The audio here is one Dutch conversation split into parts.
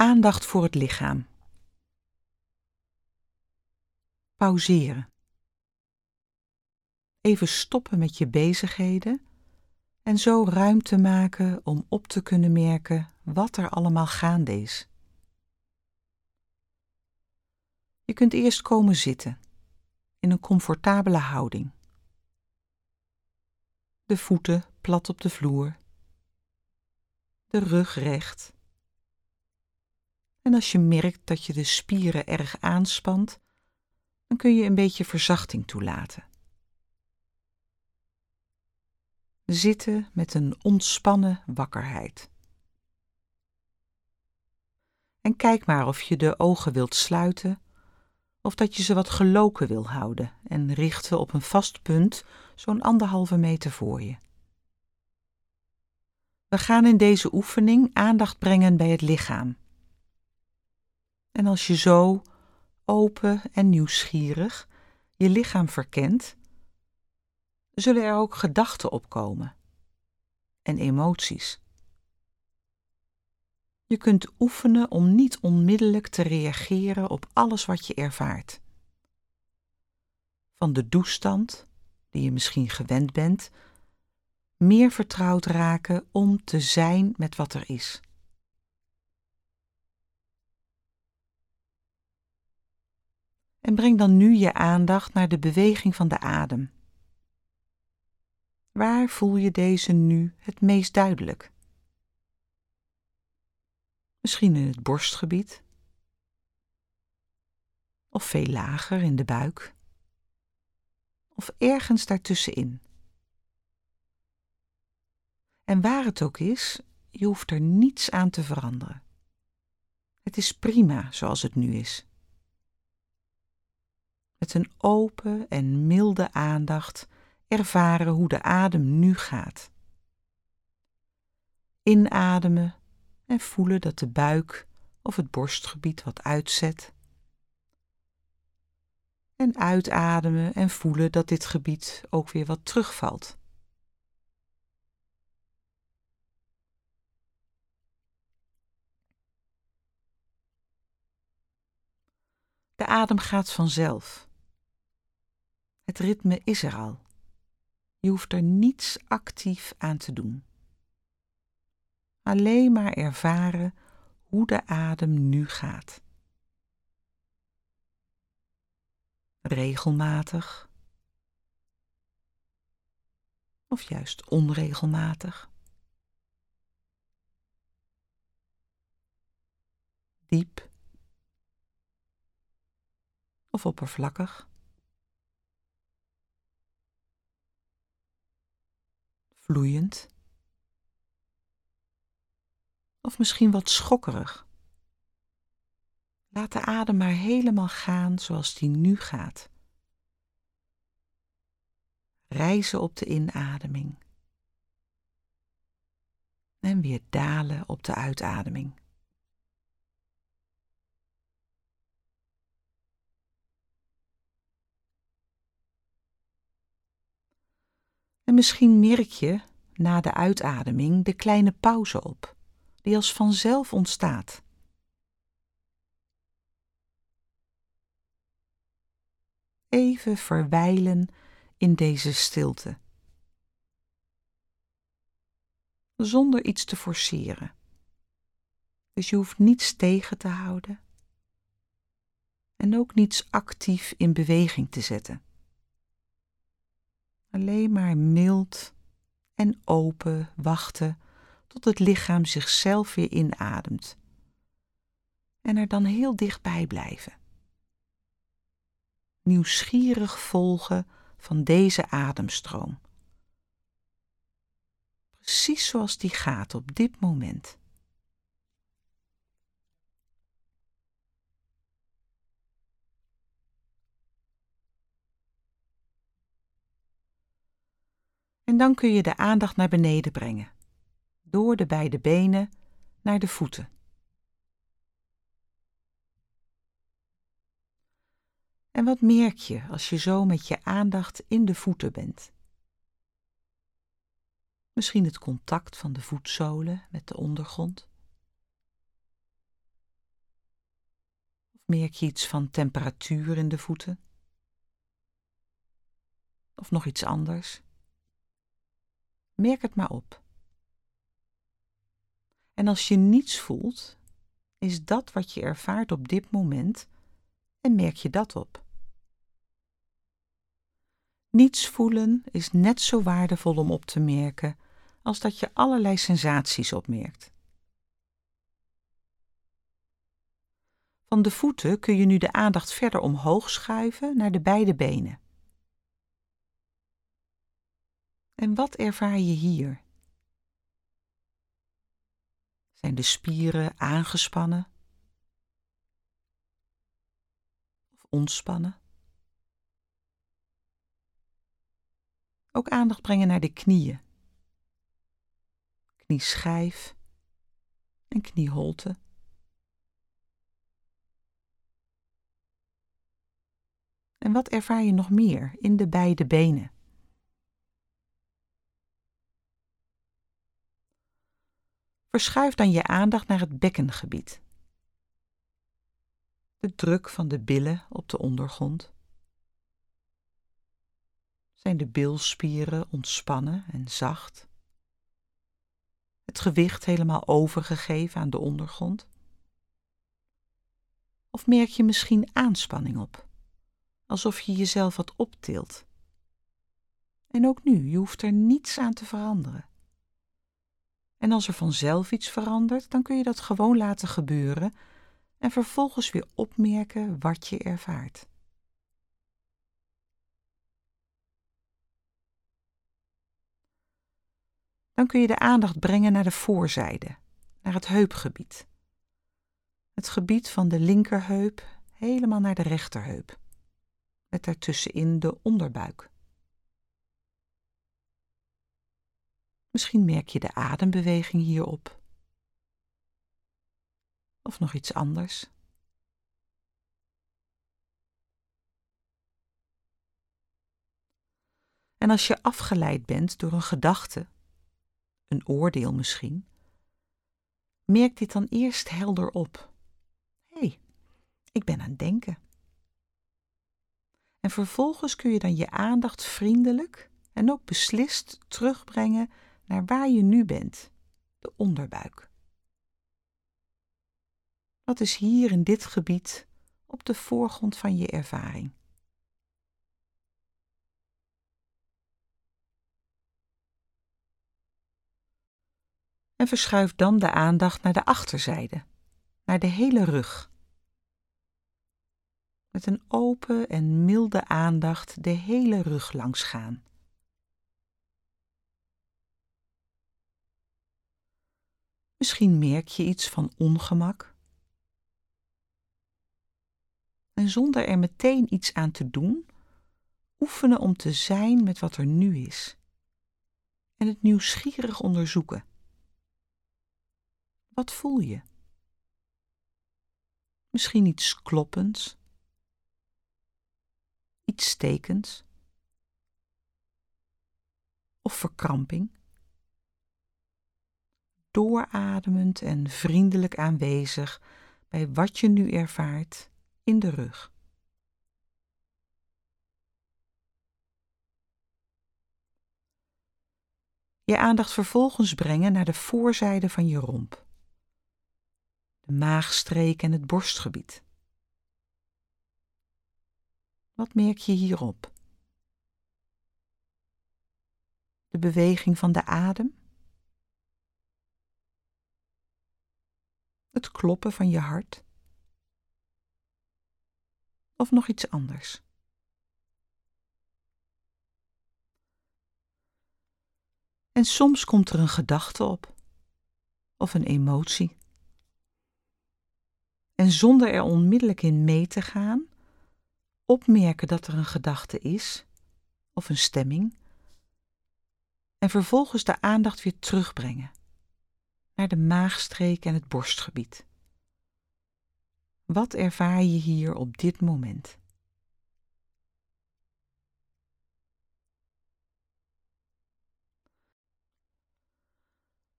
Aandacht voor het lichaam. Pauzeren. Even stoppen met je bezigheden en zo ruimte maken om op te kunnen merken wat er allemaal gaande is. Je kunt eerst komen zitten in een comfortabele houding. De voeten plat op de vloer, de rug recht. En als je merkt dat je de spieren erg aanspant, dan kun je een beetje verzachting toelaten. Zitten met een ontspannen wakkerheid. En kijk maar of je de ogen wilt sluiten of dat je ze wat geloken wil houden en richten op een vast punt zo'n anderhalve meter voor je. We gaan in deze oefening aandacht brengen bij het lichaam. En als je zo open en nieuwsgierig je lichaam verkent, zullen er ook gedachten opkomen en emoties. Je kunt oefenen om niet onmiddellijk te reageren op alles wat je ervaart. Van de doestand, die je misschien gewend bent, meer vertrouwd raken om te zijn met wat er is. En breng dan nu je aandacht naar de beweging van de adem. Waar voel je deze nu het meest duidelijk? Misschien in het borstgebied. Of veel lager in de buik. Of ergens daartussenin. En waar het ook is, je hoeft er niets aan te veranderen. Het is prima zoals het nu is. Met een open en milde aandacht ervaren hoe de adem nu gaat. Inademen en voelen dat de buik of het borstgebied wat uitzet. En uitademen en voelen dat dit gebied ook weer wat terugvalt. De adem gaat vanzelf. Het ritme is er al. Je hoeft er niets actief aan te doen alleen maar ervaren hoe de adem nu gaat. Regelmatig of juist onregelmatig. Diep of oppervlakkig. Vloeiend of misschien wat schokkerig. Laat de adem maar helemaal gaan zoals die nu gaat. Reizen op de inademing. En weer dalen op de uitademing. En misschien merk je na de uitademing de kleine pauze op die als vanzelf ontstaat. Even verwijlen in deze stilte. Zonder iets te forceren. Dus je hoeft niets tegen te houden en ook niets actief in beweging te zetten. Alleen maar mild en open wachten tot het lichaam zichzelf weer inademt. En er dan heel dichtbij blijven. Nieuwsgierig volgen van deze ademstroom. Precies zoals die gaat op dit moment. En dan kun je de aandacht naar beneden brengen door de beide benen naar de voeten. En wat merk je als je zo met je aandacht in de voeten bent? Misschien het contact van de voetzolen met de ondergrond. merk je iets van temperatuur in de voeten? Of nog iets anders? Merk het maar op. En als je niets voelt, is dat wat je ervaart op dit moment en merk je dat op. Niets voelen is net zo waardevol om op te merken als dat je allerlei sensaties opmerkt. Van de voeten kun je nu de aandacht verder omhoog schuiven naar de beide benen. En wat ervaar je hier? Zijn de spieren aangespannen of ontspannen? Ook aandacht brengen naar de knieën. Knieschijf en knieholte. En wat ervaar je nog meer in de beide benen? Verschuif dan je aandacht naar het bekkengebied. De druk van de billen op de ondergrond. Zijn de bilspieren ontspannen en zacht? Het gewicht helemaal overgegeven aan de ondergrond? Of merk je misschien aanspanning op, alsof je jezelf wat optilt? En ook nu, je hoeft er niets aan te veranderen. En als er vanzelf iets verandert, dan kun je dat gewoon laten gebeuren en vervolgens weer opmerken wat je ervaart. Dan kun je de aandacht brengen naar de voorzijde, naar het heupgebied. Het gebied van de linkerheup helemaal naar de rechterheup, met daartussenin de onderbuik. Misschien merk je de adembeweging hierop. Of nog iets anders. En als je afgeleid bent door een gedachte, een oordeel misschien, merk dit dan eerst helder op. Hé, hey, ik ben aan het denken. En vervolgens kun je dan je aandacht vriendelijk en ook beslist terugbrengen naar waar je nu bent, de onderbuik. Wat is hier in dit gebied op de voorgrond van je ervaring? En verschuif dan de aandacht naar de achterzijde, naar de hele rug. Met een open en milde aandacht de hele rug langs gaan. Misschien merk je iets van ongemak. En zonder er meteen iets aan te doen, oefenen om te zijn met wat er nu is. En het nieuwsgierig onderzoeken. Wat voel je? Misschien iets kloppends, iets stekends of verkramping doorademend en vriendelijk aanwezig bij wat je nu ervaart in de rug. Je aandacht vervolgens brengen naar de voorzijde van je romp, de maagstreek en het borstgebied. Wat merk je hierop? De beweging van de adem? Het kloppen van je hart? Of nog iets anders? En soms komt er een gedachte op of een emotie. En zonder er onmiddellijk in mee te gaan, opmerken dat er een gedachte is of een stemming en vervolgens de aandacht weer terugbrengen naar de maagstreek en het borstgebied. Wat ervaar je hier op dit moment?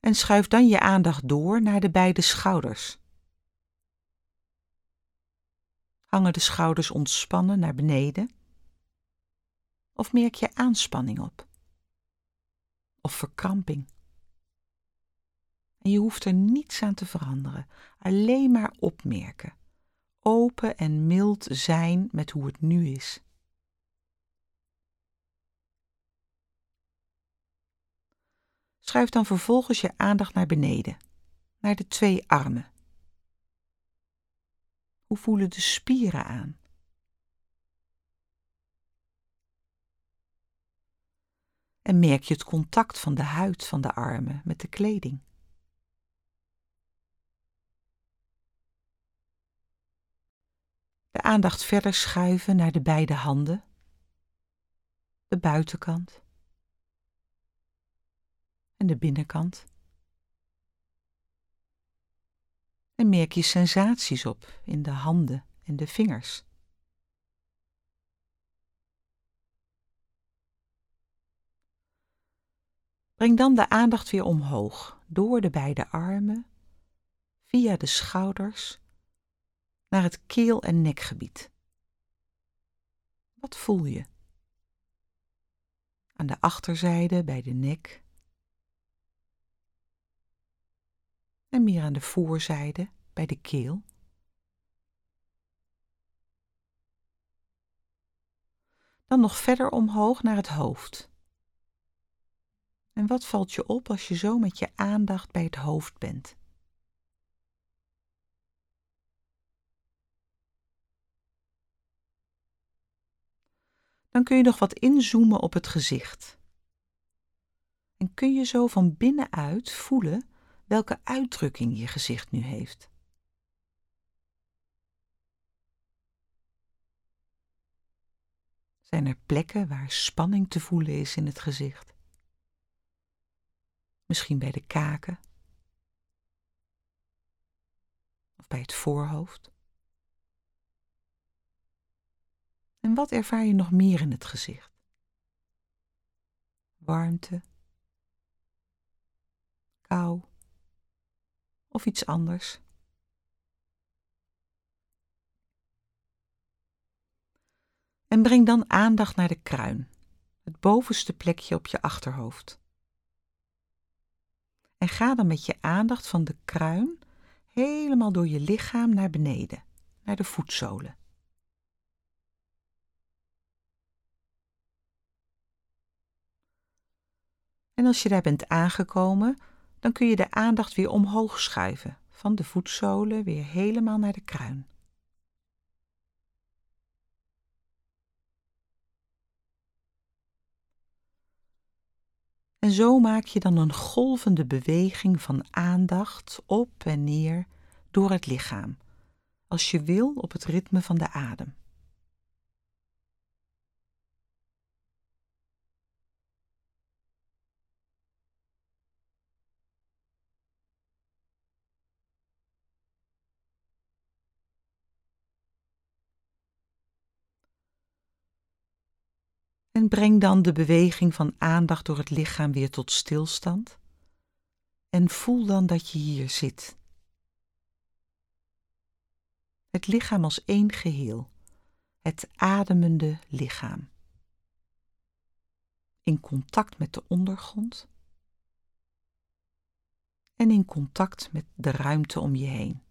En schuif dan je aandacht door naar de beide schouders. Hangen de schouders ontspannen naar beneden? Of merk je aanspanning op? Of verkramping? En je hoeft er niets aan te veranderen, alleen maar opmerken. Open en mild zijn met hoe het nu is. Schuif dan vervolgens je aandacht naar beneden, naar de twee armen. Hoe voelen de spieren aan? En merk je het contact van de huid van de armen met de kleding? De aandacht verder schuiven naar de beide handen, de buitenkant en de binnenkant. En merk je sensaties op in de handen en de vingers. Breng dan de aandacht weer omhoog, door de beide armen, via de schouders, naar het keel- en nekgebied. Wat voel je? Aan de achterzijde bij de nek en meer aan de voorzijde bij de keel. Dan nog verder omhoog naar het hoofd. En wat valt je op als je zo met je aandacht bij het hoofd bent? Dan kun je nog wat inzoomen op het gezicht. En kun je zo van binnenuit voelen welke uitdrukking je gezicht nu heeft. Zijn er plekken waar spanning te voelen is in het gezicht? Misschien bij de kaken of bij het voorhoofd? En wat ervaar je nog meer in het gezicht? Warmte, kou, of iets anders. En breng dan aandacht naar de kruin, het bovenste plekje op je achterhoofd. En ga dan met je aandacht van de kruin helemaal door je lichaam naar beneden, naar de voetzolen. En als je daar bent aangekomen, dan kun je de aandacht weer omhoog schuiven, van de voetzolen weer helemaal naar de kruin. En zo maak je dan een golvende beweging van aandacht op en neer door het lichaam, als je wil op het ritme van de adem. En breng dan de beweging van aandacht door het lichaam weer tot stilstand. En voel dan dat je hier zit. Het lichaam als één geheel, het ademende lichaam. In contact met de ondergrond en in contact met de ruimte om je heen.